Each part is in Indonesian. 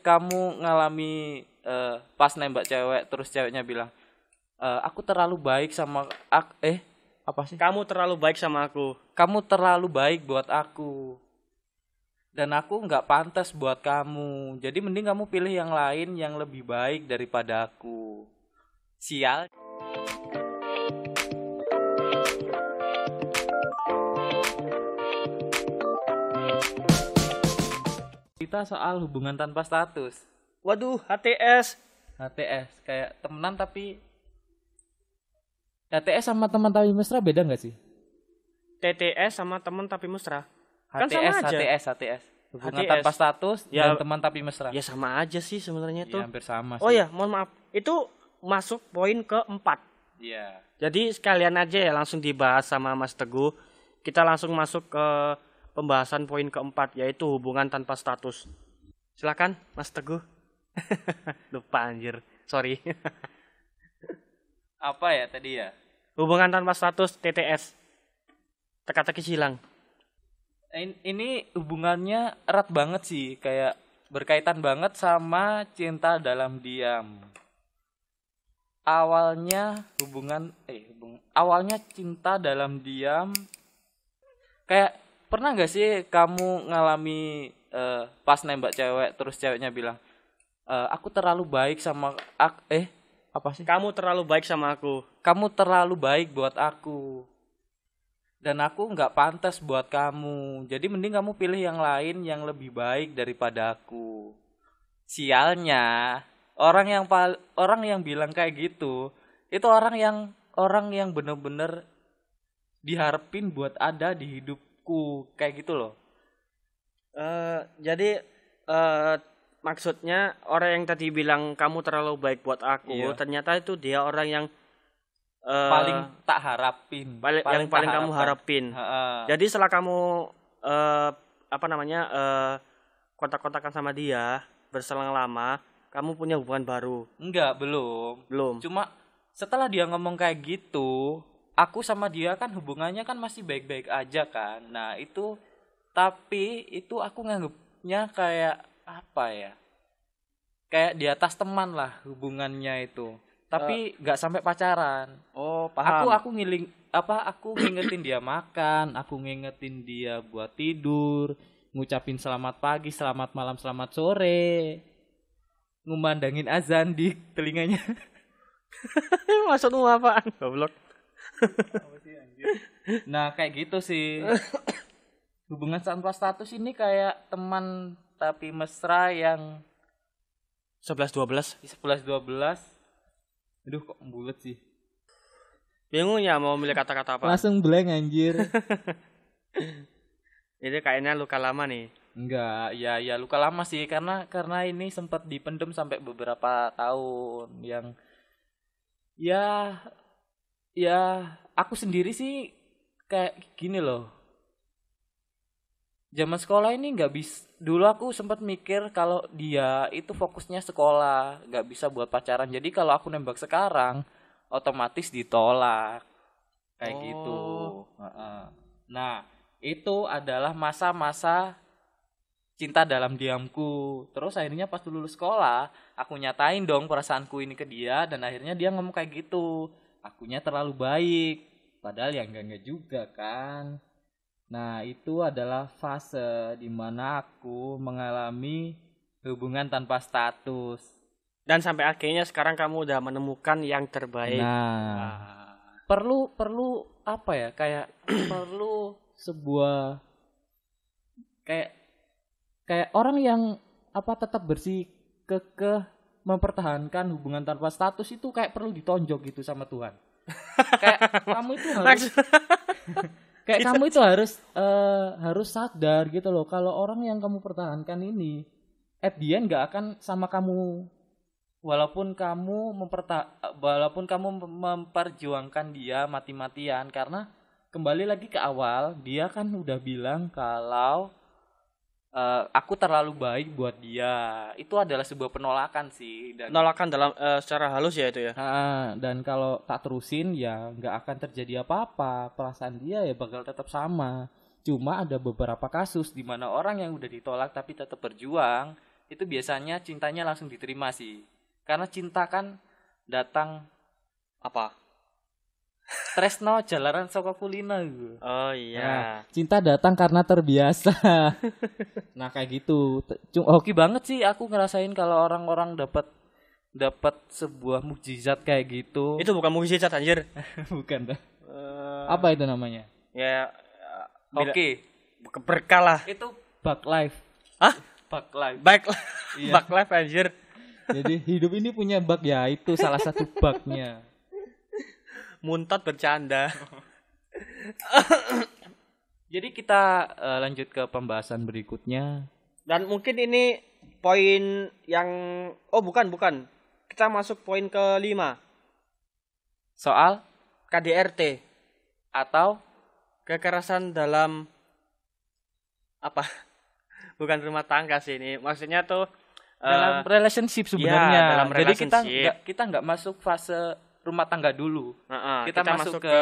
kamu ngalami eh, pas nembak cewek terus ceweknya bilang "Eh, aku terlalu baik sama ak eh apa sih? Kamu terlalu baik sama aku. kamu terlalu baik buat aku. Dan aku nggak pantas buat kamu. Jadi mending kamu pilih yang lain yang lebih baik daripada aku. Sial kita soal hubungan tanpa status Waduh, HTS. HTS kayak temenan tapi HTS sama teman tapi mesra beda nggak sih TTS sama temen tapi mesra. Kan HTS sama aja. HTS HTS hubungan HTS. tanpa status Ya. dan teman tapi mesra Ya sama aja sih sebenarnya Ya, tuh. hampir sama Oh sih. ya, mohon maaf. Itu masuk poin keempat. Iya. Jadi sekalian aja ya langsung dibahas sama Mas Teguh. Kita langsung masuk ke pembahasan poin keempat yaitu hubungan tanpa status. Silakan Mas Teguh. Lupa anjir. Sorry. Apa ya tadi ya? hubungan tanpa status TTS. Teka-teki silang. In- Ini hubungannya erat banget sih, kayak berkaitan banget sama cinta dalam diam. Awalnya hubungan eh hubung, awalnya cinta dalam diam kayak pernah nggak sih kamu ngalami eh, pas nembak cewek terus ceweknya bilang "Eh, aku terlalu baik sama ak eh apa sih? Kamu terlalu baik sama aku. kamu terlalu baik buat aku. Dan aku nggak pantas buat kamu. Jadi mending kamu pilih yang lain yang lebih baik daripada aku. Sialnya orang yang pal orang yang bilang kayak gitu itu orang yang orang yang bener-bener diharapin buat ada di hidupku kayak gitu loh Eh, jadi eh maksudnya orang yang tadi bilang kamu terlalu baik buat aku, Iya. ternyata itu dia orang yang eh, paling tak harapin paling, yang paling kamu harapin. Heeh. Jadi setelah kamu eh apa namanya eh kontak-kontakan sama dia berselang lama, kamu punya hubungan baru. enggak belum Belum. Cuma setelah dia ngomong kayak gitu, aku sama dia kan hubungannya kan masih baik-baik aja kan. Nah, itu tapi itu aku nganggapnya kayak apa ya? Kayak di atas teman lah hubungannya itu. Tapi nggak sampai pacaran. Oh, Aku aku ngiling apa aku ngingetin dia makan, aku ngingetin dia buat tidur, ngucapin selamat pagi, selamat malam, selamat sore. Ngumandangin azan di telinganya. maksudmu apaan? Goblok. Nah kayak gitu sih Hubungan tanpa status ini kayak teman tapi mesra yang 11 12. 11-12 Aduh kok bulet sih Bingung ya mau milih kata-kata apa? Langsung blank anjir Ini kayaknya luka lama nih. Enggak, ya ya luka lama sih karena karena ini sempat dipendem sampai beberapa tahun yang ya ya aku sendiri sih kayak gini loh. Zaman sekolah ini nggak bisa dulu aku sempat mikir kalau dia itu fokusnya sekolah, nggak bisa buat pacaran. Jadi kalau aku nembak sekarang otomatis ditolak. Kayak Oh. gitu. Nah, itu adalah masa-masa cinta dalam diamku. Terus akhirnya pas lulus sekolah, aku nyatain dong perasaanku ini ke dia dan akhirnya dia ngomong kayak gitu. Akunya terlalu baik. Padahal ya enggak-enggak juga kan. Nah, itu adalah fase di mana aku mengalami hubungan tanpa status. Dan sampai akhirnya sekarang kamu udah menemukan yang terbaik. Nah, Ah. perlu perlu apa ya? Kayak perlu sebuah kayak kayak orang yang apa tetap bersih kekeh mempertahankan hubungan tanpa status itu kayak perlu ditonjok gitu sama Tuhan. kayak kamu itu harus kayak kamu itu harus eh, harus sadar gitu loh kalau orang yang kamu pertahankan ini at the end gak akan sama kamu walaupun kamu memperta walaupun kamu mem- memperjuangkan dia mati-matian karena kembali lagi ke awal dia kan udah bilang kalau eh, aku terlalu baik buat dia itu adalah sebuah penolakan sih dan Penolakan dalam eh, secara halus ya itu ya. Ah, dan kalau tak terusin ya nggak akan terjadi apa-apa. Perasaan dia ya bakal tetap sama. Cuma ada beberapa kasus di mana orang yang udah ditolak tapi tetap berjuang, itu biasanya cintanya langsung diterima sih. Karena cinta kan datang Apa? Tresno jalaran saka kulina gitu. Oh Nah, iya. cinta datang karena terbiasa. nah, kayak gitu. Cuma hoki banget sih aku ngerasain kalau orang-orang dapat dapat sebuah mukjizat kayak gitu. Itu bukan mukjizat anjir. bukan dah. Eh, Apa itu namanya? ya Oke, berkah lah. itu bug life. Hah? Bug life. Baik Iya. Back life anjir. Jadi hidup ini punya bug ya, itu salah satu bugnya. Muntot bercanda. Jadi kita eh, lanjut ke pembahasan berikutnya. Dan mungkin ini poin yang oh bukan bukan. Kita masuk poin kelima Soal KDRT atau kekerasan dalam apa? Bukan rumah tangga sih ini. Maksudnya tuh dalam relationship sebenarnya. iya, dalam Jadi kita relationship. nggak kita nggak masuk fase rumah tangga dulu. Heeh, kita, masuk, ke,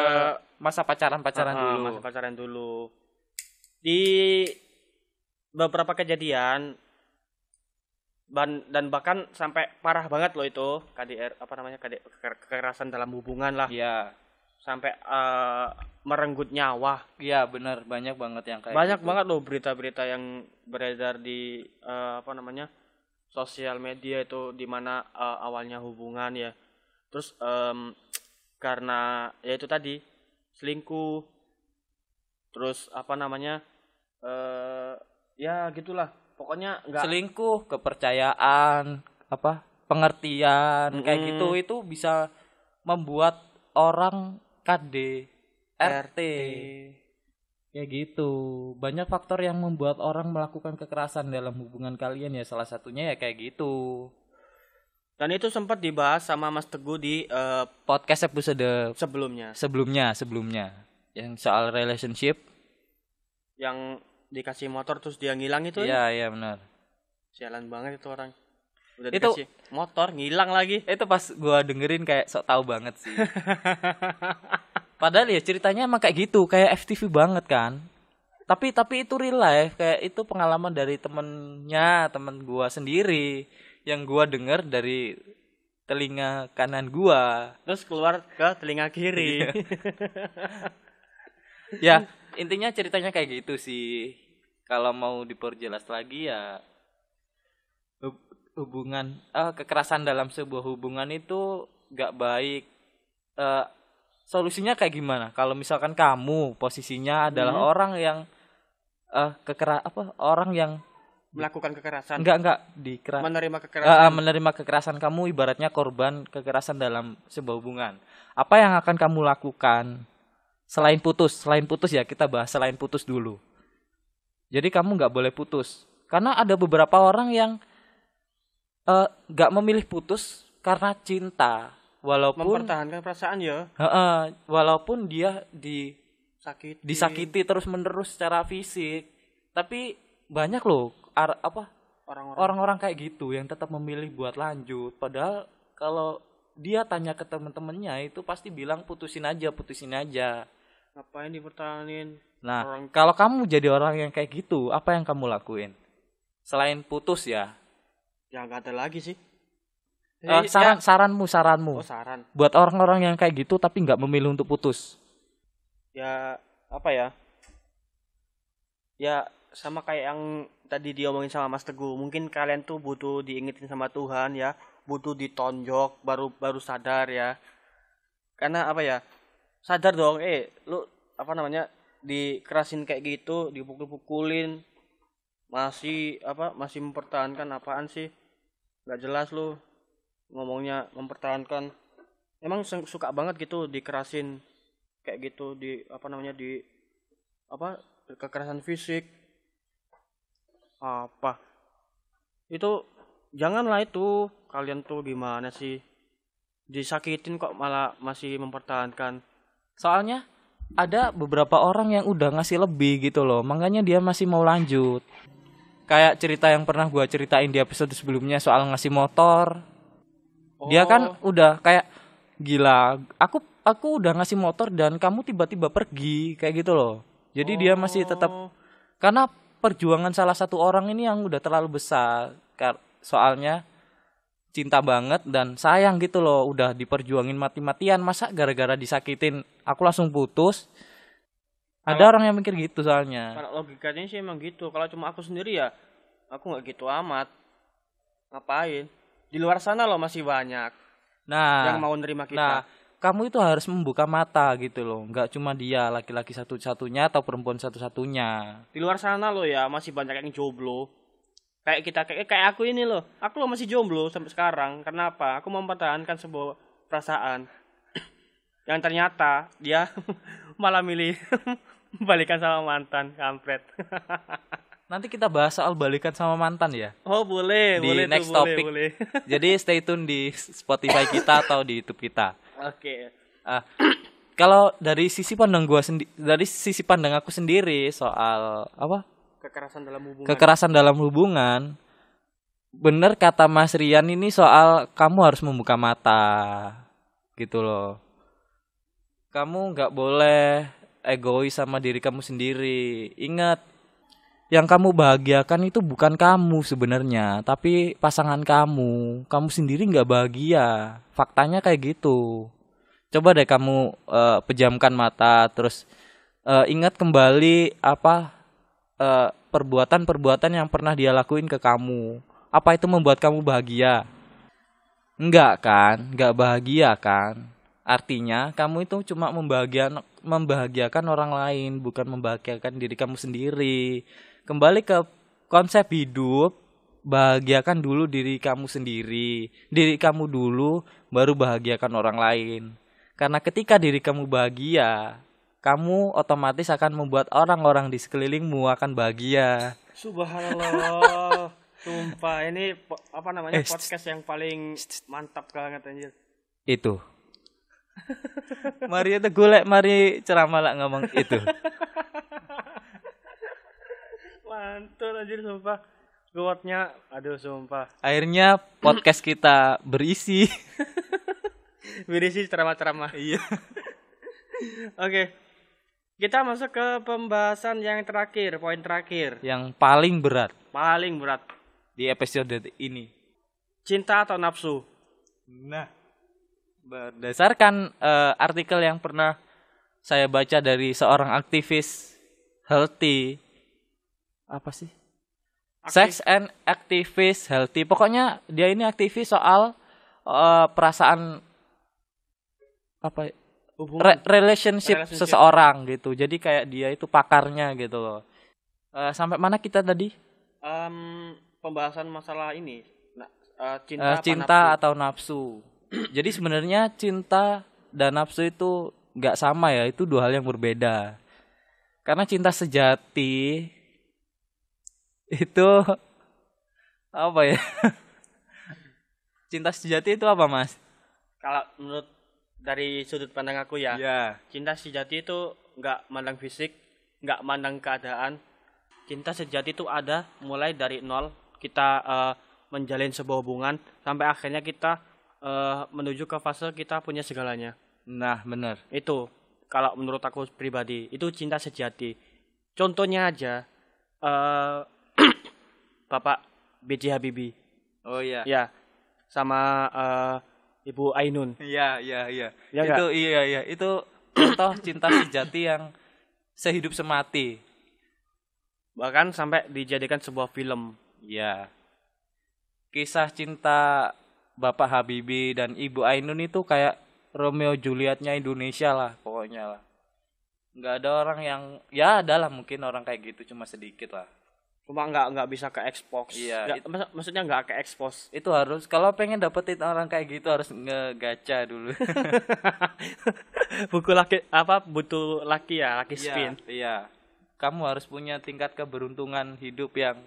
masa pacaran-pacaran Heeh, dulu. masa pacaran dulu. Di beberapa kejadian ban- dan bahkan sampai parah banget loh itu KDR apa namanya KD, keker- kekerasan dalam hubungan lah Iya. sampai eh, merenggut nyawa Iya, benar banyak banget yang kayak banyak gitu. banget loh berita-berita yang beredar di eh, apa namanya sosial media itu di mana eh, awalnya hubungan ya terus em, karena ya itu tadi selingkuh terus apa namanya eh ya gitulah pokoknya nggak selingkuh, kepercayaan, apa? pengertian kayak Mm-mm. gitu itu bisa membuat orang KD RT. Kayak gitu. Banyak faktor yang membuat orang melakukan kekerasan dalam hubungan kalian ya salah satunya ya kayak gitu. Dan itu sempat dibahas sama Mas Teguh di eh, Podcast episode sebelumnya sebelumnya sebelumnya yang soal relationship. yang dikasih motor terus dia ngilang itu Iya, ya iya benar. sialan banget itu orang udah Itu- dikasih motor ngilang lagi Itu pas gua dengerin kayak sok tahu banget sih. Padahal ya ceritanya emang kayak gitu, kayak FTV banget kan. Tapi tapi itu real life, kayak itu pengalaman dari temennya, temen gua sendiri yang gua denger dari telinga kanan gua. terus keluar ke telinga kiri Ya, intinya ceritanya kayak gitu sih. Kalau mau diperjelas lagi ya hub- hubungan eh, kekerasan dalam sebuah hubungan itu gak baik. Eh, solusinya kayak gimana? Kalau misalkan kamu posisinya adalah Hmm. orang yang eh kekera apa orang yang melakukan kekerasan. Enggak enggak dikera menerima Eh, kekerasan. eh, menerima kekerasan kamu ibaratnya korban kekerasan dalam sebuah hubungan. Apa yang akan kamu lakukan selain putus? Selain putus ya kita bahas selain putus dulu. Jadi kamu nggak boleh putus. Karena ada beberapa orang yang eh, nggak memilih putus karena cinta, walaupun mempertahankan perasaan ya. Heeh, walaupun dia di sakit disakiti terus menerus secara fisik, tapi banyak loh ar- apa orang-orang. orang-orang kayak gitu yang tetap memilih buat lanjut. Padahal kalau dia tanya ke temen-temennya itu pasti bilang putusin aja putusin aja. Ngapain dipertahanin? Nah Orang- kalau kamu jadi orang yang kayak gitu apa yang kamu lakuin? Selain putus ya? Ya nggak ada lagi sih. Eh, Jadi, saran ya- saranmu saranmu. Oh saran. Buat orang-orang yang kayak gitu tapi nggak memilih untuk putus. Ya apa ya? Ya sama kayak yang tadi diomongin sama Mas Teguh mungkin kalian tuh butuh diingetin sama Tuhan ya butuh ditonjok baru baru sadar ya. Karena apa ya sadar dong eh lu apa namanya dikerasin kayak gitu dipukul-pukulin masih apa masih mempertahankan apaan sih? Nggak jelas lu ngomongnya mempertahankan. Emang su- suka banget gitu dikerasin kayak gitu di apa namanya di apa kekerasan fisik apa? Itu janganlah itu. Kalian tuh gimana sih? Disakitin kok malah masih mempertahankan. Soalnya ada beberapa orang yang udah ngasih lebih gitu loh. Makanya dia masih mau lanjut. Kayak cerita yang pernah gua ceritain di episode sebelumnya soal ngasih motor. Dia kan Oh, udah kayak gila aku aku udah ngasih motor dan kamu tiba-tiba pergi. Kayak gitu loh. Jadi dia masih tetap oh, karena perjuangan salah satu orang ini yang udah terlalu besar soalnya cinta banget dan sayang gitu loh udah diperjuangin mati-matian masa gara-gara disakitin aku langsung putus ada Kalau- orang yang mikir gitu soalnya Kalau logikanya sih emang gitu. Kalau cuma aku sendiri ya, aku nggak gitu amat. Ngapain? Di luar sana loh masih banyak nah yang mau nerima kita. nah kamu itu harus membuka mata gitu loh nggak cuma dia laki-laki satu-satunya atau perempuan satu-satunya Di luar sana loh ya masih banyak yang jomblo. Kayak kita kayak kayak aku ini loh. Aku loh masih jomblo sampai sekarang. Kenapa? Aku mempertahankan sebuah perasaan yang ternyata dia malah milih balikan sama mantan kampret. nanti kita bahas soal balikan sama mantan ya oh boleh, Di boleh next tuh, boleh, topic. boleh. jadi stay tune di Spotify kita atau di YouTube kita Oke. Ah, kalau dari sisi pandang gua sendiri dari sisi pandang aku sendiri soal apa Kekerasan dalam hubungan. kekerasan dalam hubungan bener kata Mas Rian ini soal kamu harus membuka mata gitu loh kamu nggak boleh egois sama diri kamu sendiri ingat yang kamu bahagiakan itu bukan kamu sebenarnya tapi pasangan kamu kamu sendiri nggak bahagia faktanya kayak gitu coba deh kamu eh, pejamkan mata terus eh, ingat kembali apa eh, perbuatan-perbuatan yang pernah dia lakuin ke kamu. Apa itu membuat kamu bahagia? Enggak kan? Enggak bahagia kan? Artinya kamu itu cuma membahagiakan membahagiakan orang lain, bukan membahagiakan diri kamu sendiri. Kembali ke konsep hidup, bahagiakan dulu diri kamu sendiri. Diri kamu dulu baru bahagiakan orang lain. Karena ketika diri kamu bahagia, kamu otomatis akan membuat orang-orang di sekelilingmu akan bahagia. Subhanallah. Sumpah ini apa namanya Eh, podcast yang paling mantap banget anjir. Itu. mari itu golek, mari ceramah lah ngomong itu. Mantul anjir sumpah. Quote-nya aduh sumpah. Akhirnya podcast kita berisi. Berisi ceramah-ceramah. Iya. Oke. Kita masuk ke pembahasan yang terakhir, poin terakhir. Yang paling berat Paling berat. di episode ini. Cinta atau nafsu? Nah, berdasarkan eh, artikel yang pernah saya baca dari seorang aktivis healthy apa sih? Sex and activist healthy. Pokoknya dia ini aktivis soal eh, perasaan apa Hubungan. re- relationship, Relationship. seseorang gitu. Jadi kayak dia itu pakarnya gitu loh. Eh, sampai mana kita tadi? Em, pembahasan masalah ini. Nah, eh, cinta, apa cinta nafsu? atau nafsu. Jadi sebenarnya cinta dan nafsu itu nggak sama ya, itu dua hal yang berbeda. Karena cinta sejati itu apa ya? cinta sejati itu apa, Mas? Kalau menurut dari sudut pandang aku ya, Ya. cinta sejati itu nggak mandang fisik, nggak mandang keadaan. Cinta sejati itu ada mulai dari nol kita eh, menjalin sebuah hubungan sampai akhirnya kita eh, menuju ke fase kita punya segalanya. Nah, bener. Itu kalau menurut aku pribadi itu cinta sejati. Contohnya aja eh Bapak B.J. Habibie, Oh iya. ya, sama eh, Ibu Ainun. Iya, iya, iya. Ya itu iya, iya. Itu contoh cinta sejati yang sehidup semati. Bahkan sampai dijadikan sebuah film. Iya. Kisah cinta Bapak Habibie dan Ibu Ainun itu kayak Romeo Julietnya Indonesia lah pokoknya lah. Nggak ada orang yang ya adalah mungkin orang kayak gitu cuma sedikit lah. Cuma nggak nggak bisa ke expose. Iya, Nggak- mak- maksudnya nggak ke expose. Itu harus kalau pengen dapetin orang kayak gitu harus ngegaca dulu. Buku laki apa butuh laki ya, laki spin. Iya, iya. Kamu harus punya tingkat keberuntungan hidup yang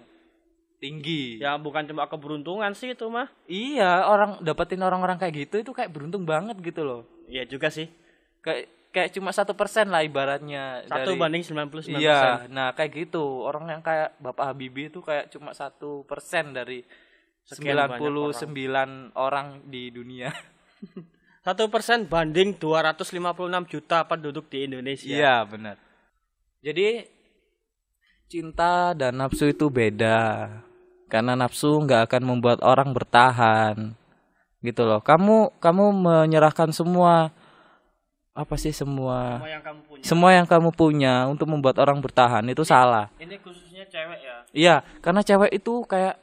tinggi. Ya bukan cuma keberuntungan sih itu mah. Iya, orang dapetin orang-orang kayak gitu itu kayak beruntung banget gitu loh. Iya juga sih. Kayak kayak cuma satu persen lah ibaratnya. Satu dari- banding 99 Iya, nah kayak gitu orang yang kayak Bapak Habibie itu kayak cuma satu persen dari Sekian banyak 99 orang. di dunia. Satu persen banding 256 juta penduduk di Indonesia. Iya benar. Jadi cinta dan nafsu itu beda. karena nafsu nggak akan membuat orang bertahan gitu loh kamu kamu menyerahkan semua apa sih semua Semua yang kamu punya. semua yang kamu punya untuk membuat orang bertahan itu salah Ini khususnya cewek ya. iya karena cewek itu kayak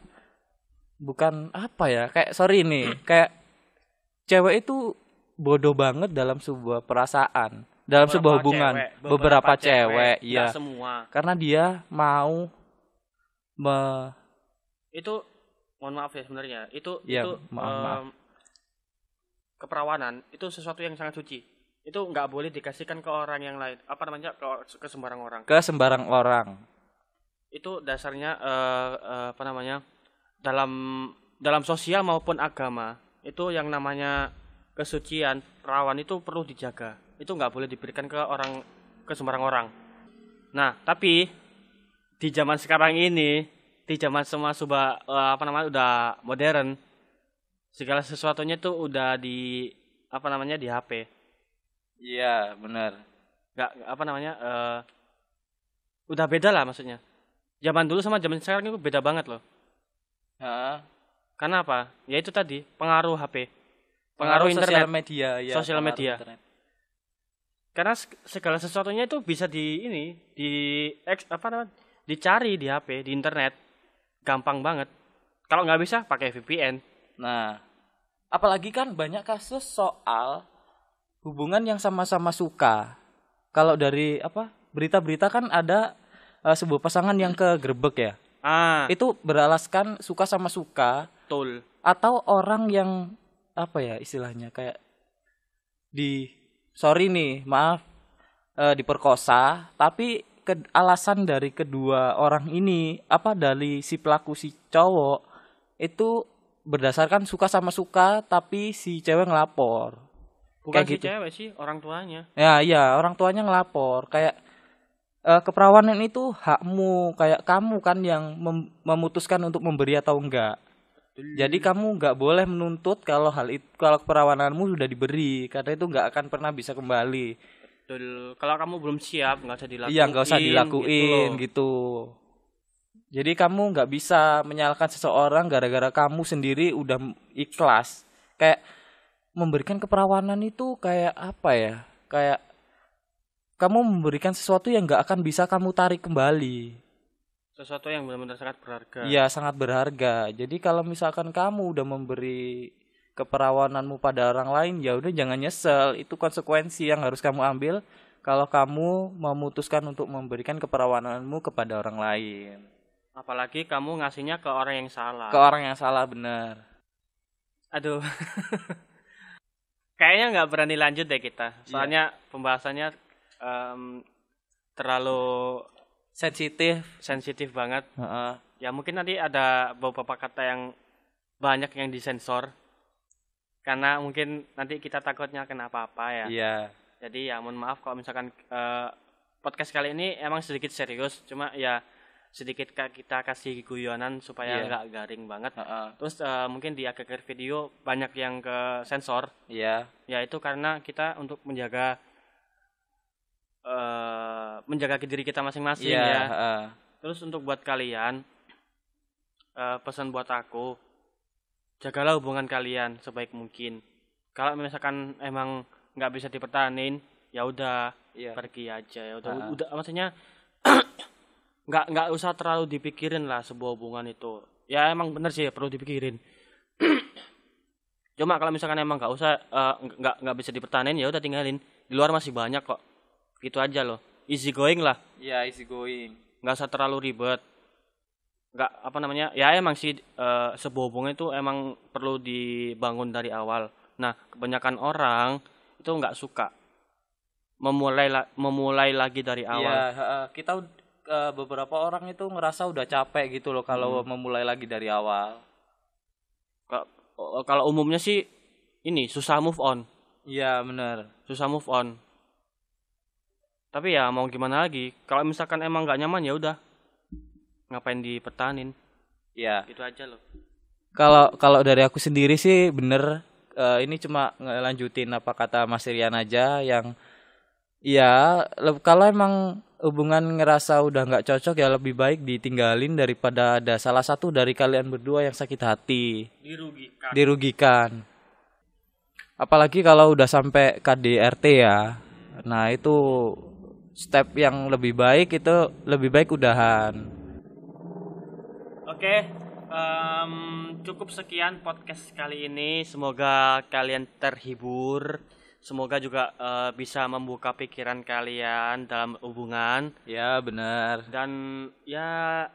bukan apa ya kayak sorry nih kayak cewek itu bodoh banget dalam sebuah perasaan dalam sebuah hubungan cewek, beberapa, cewek, nggak iya semua. karena dia mau me Itu mohon maaf ya sebenarnya. Itu Iya, itu maaf, maaf. em, keperawanan itu sesuatu yang sangat suci. Itu nggak boleh dikasihkan ke orang yang lain. Apa namanya? Ke, ke sembarang orang. ke sembarang orang Itu dasarnya eh, eh, apa namanya? Dalam dalam sosial maupun agama itu yang namanya kesucian perawan itu perlu dijaga. Itu nggak boleh diberikan ke orang ke sembarang orang. Nah, tapi di zaman sekarang ini, di zaman semua sudah eh, apa namanya udah modern, segala sesuatunya itu udah di apa namanya di HP. Iya benar nggak- apa namanya eh, udah beda lah maksudnya. Zaman dulu sama zaman sekarang itu beda banget loh. Heeh. Karena apa? Ya itu tadi pengaruh HP, pengaruh pengaruh, sosial internet. media ya Sosial media. internet. Karena se- segala sesuatunya itu bisa di ini di eks, apa namanya dicari di HP, di internet, gampang banget. Kalau nggak bisa pakai VPN. Nah, apalagi kan banyak kasus soal hubungan yang sama-sama suka. Kalau dari apa berita-berita kan ada eh, sebuah pasangan yang kegerebek ya. Ah, Itu beralaskan suka sama suka betul. atau orang yang apa ya istilahnya kayak di sorry nih maaf eh, diperkosa tapi ke, alasan dari kedua orang ini apa dari si pelaku si cowok itu berdasarkan suka sama suka tapi si cewek ngelapor Bukan Kayak si gitu. cewek sih, orang tuanya. ya iya orang tuanya ngelapor kayak eh, keperawanan itu hakmu kayak kamu kan yang mem- memutuskan untuk memberi atau enggak jadi kamu nggak boleh menuntut kalau hal itu kalau keperawananmu sudah diberi karena itu nggak akan pernah bisa kembali. Betul. Kalau kamu belum siap, nggak usah dilakuin. Iya nggak usah gitu dilakuin loh. gitu. Jadi kamu nggak bisa menyalahkan seseorang gara-gara kamu sendiri udah ikhlas. Kayak memberikan keperawanan itu kayak apa ya? Kayak kamu memberikan sesuatu yang nggak akan bisa kamu tarik kembali. Sesuatu yang benar-benar sangat berharga. Iya sangat berharga. Jadi kalau misalkan kamu udah memberi keperawananmu pada orang lain, ya udah jangan nyesel. Itu konsekuensi yang harus kamu ambil kalau kamu memutuskan untuk memberikan keperawananmu kepada orang lain. Apalagi kamu ngasihnya ke orang yang salah. Ke orang yang salah benar. Aduh. Kayaknya nggak berani lanjut deh kita. Soalnya pembahasannya em, terlalu Sensitif. sensitif banget. Heeh. Ya mungkin nanti ada beberapa kata yang banyak yang disensor. Karena mungkin nanti kita takutnya kenapa-apa ya. Iya. Jadi ya mohon maaf kalau misalkan eh, podcast kali ini emang sedikit serius. Cuma ya sedikit kita kasih guyonan supaya Iya. nggak garing banget. Heeh. Terus eh, mungkin di akhir video banyak yang ke sensor. Iya. Ya itu karena kita untuk menjaga eh menjaga diri kita masing-masing Iya. ya. heeh. Terus untuk buat kalian eh, pesan buat aku jagalah hubungan kalian sebaik mungkin. Kalau misalkan emang nggak bisa dipertahanin, ya udah Iya. pergi aja ya udah Ha-ha. udah maksudnya nggak nggak usah terlalu dipikirin lah sebuah hubungan itu. Ya emang bener sih perlu dipikirin. Cuma kalau misalkan emang nggak usah eh, nggak nggak bisa dipertahanin ya udah tinggalin. Di luar masih banyak kok. Gitu aja loh. Easy going lah Iya, easy going. nggak usah terlalu ribet nggak apa namanya ya emang sih eh, sebuah hubungan itu emang perlu dibangun dari awal nah kebanyakan orang itu nggak suka memulai la- memulai lagi dari Iya, awal heeh. kita eh, beberapa orang itu ngerasa udah capek gitu loh kalau memulai lagi dari awal. Ka- o- kalau umumnya sih ini susah move on Iya, benar. susah move on tapi ya mau gimana lagi kalau misalkan emang nggak nyaman ya udah ngapain dipertahanin Iya. gitu aja loh Kalau kalau dari aku sendiri sih bener eh, ini cuma ngelanjutin apa kata Mas Rian aja yang ya kalau emang hubungan ngerasa udah nggak cocok ya lebih baik ditinggalin daripada ada salah satu dari kalian berdua yang sakit hati, Dirugikan. dirugikan. Apalagi kalau udah sampai KDRT ya. Nah, itu step yang lebih baik itu lebih baik udahan. Oke, em, cukup sekian podcast kali ini. Semoga kalian terhibur. Semoga juga eh, bisa membuka pikiran kalian dalam hubungan. Ya, benar. Dan ya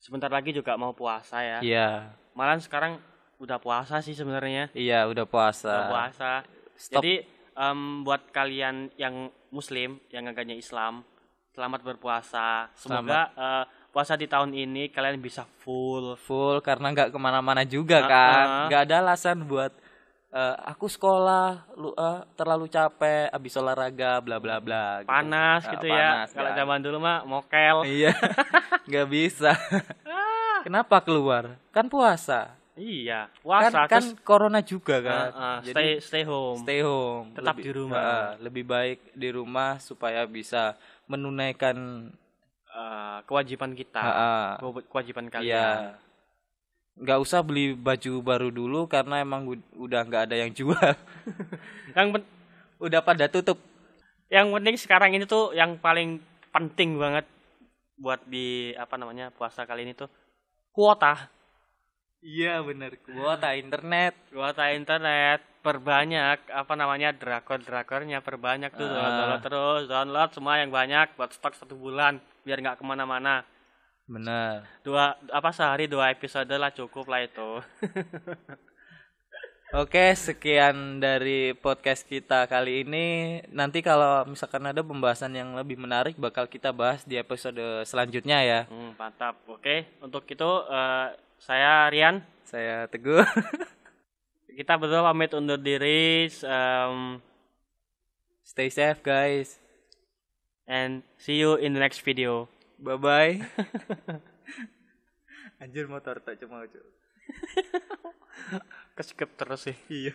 sebentar lagi juga mau puasa ya. Iya. Malah sekarang udah puasa sih sebenarnya. Iya, udah puasa. Udah puasa. Stop. Jadi em, buat kalian yang muslim, yang agaknya Islam, selamat berpuasa. Semoga eh, puasa di tahun ini kalian bisa full. full karena nggak ke mana-mana juga Ah, kan ah. nggak ada alasan buat eh, aku sekolah lu eh, terlalu capek abis olahraga bla bla bla gitu. Panas Ah, gitu panas, ya. Kalau kan. zaman dulu mah mokel. iya nggak bisa kenapa keluar kan puasa Iya, kan puasa kan terus corona juga kan eh, eh, jadi stay stay home. stay home Tetap Lebih- di rumah. eh, lebih baik di rumah supaya bisa menunaikan Eh, kewajiban kita. ah, ah, Kewa- Kewajiban kalian. Iya. Nggak usah beli baju baru dulu karena emang ud- udah nggak ada yang jual. Yang udah pada tutup. yang penting sekarang ini tuh yang paling penting banget buat di apa namanya puasa kali ini tuh kuota Iya bener. Kuota internet. kuota internet perbanyak apa namanya drakor drakornya perbanyak tuh download, download terus download semua yang banyak buat stok satu bulan biar nggak ke mana-mana Bener. dua apa sehari dua episode lah cukup lah itu Oke, sekian dari podcast kita kali ini. Nanti kalau misalkan ada pembahasan yang lebih menarik bakal kita bahas di episode selanjutnya ya. hmm, mantap oke untuk itu eh, saya Rian Saya Teguh. kita berdua pamit undur diri um, Stay safe guys. and see you in the next video Bye bye. Anjir motor tak cuma keskip terus sih Iya.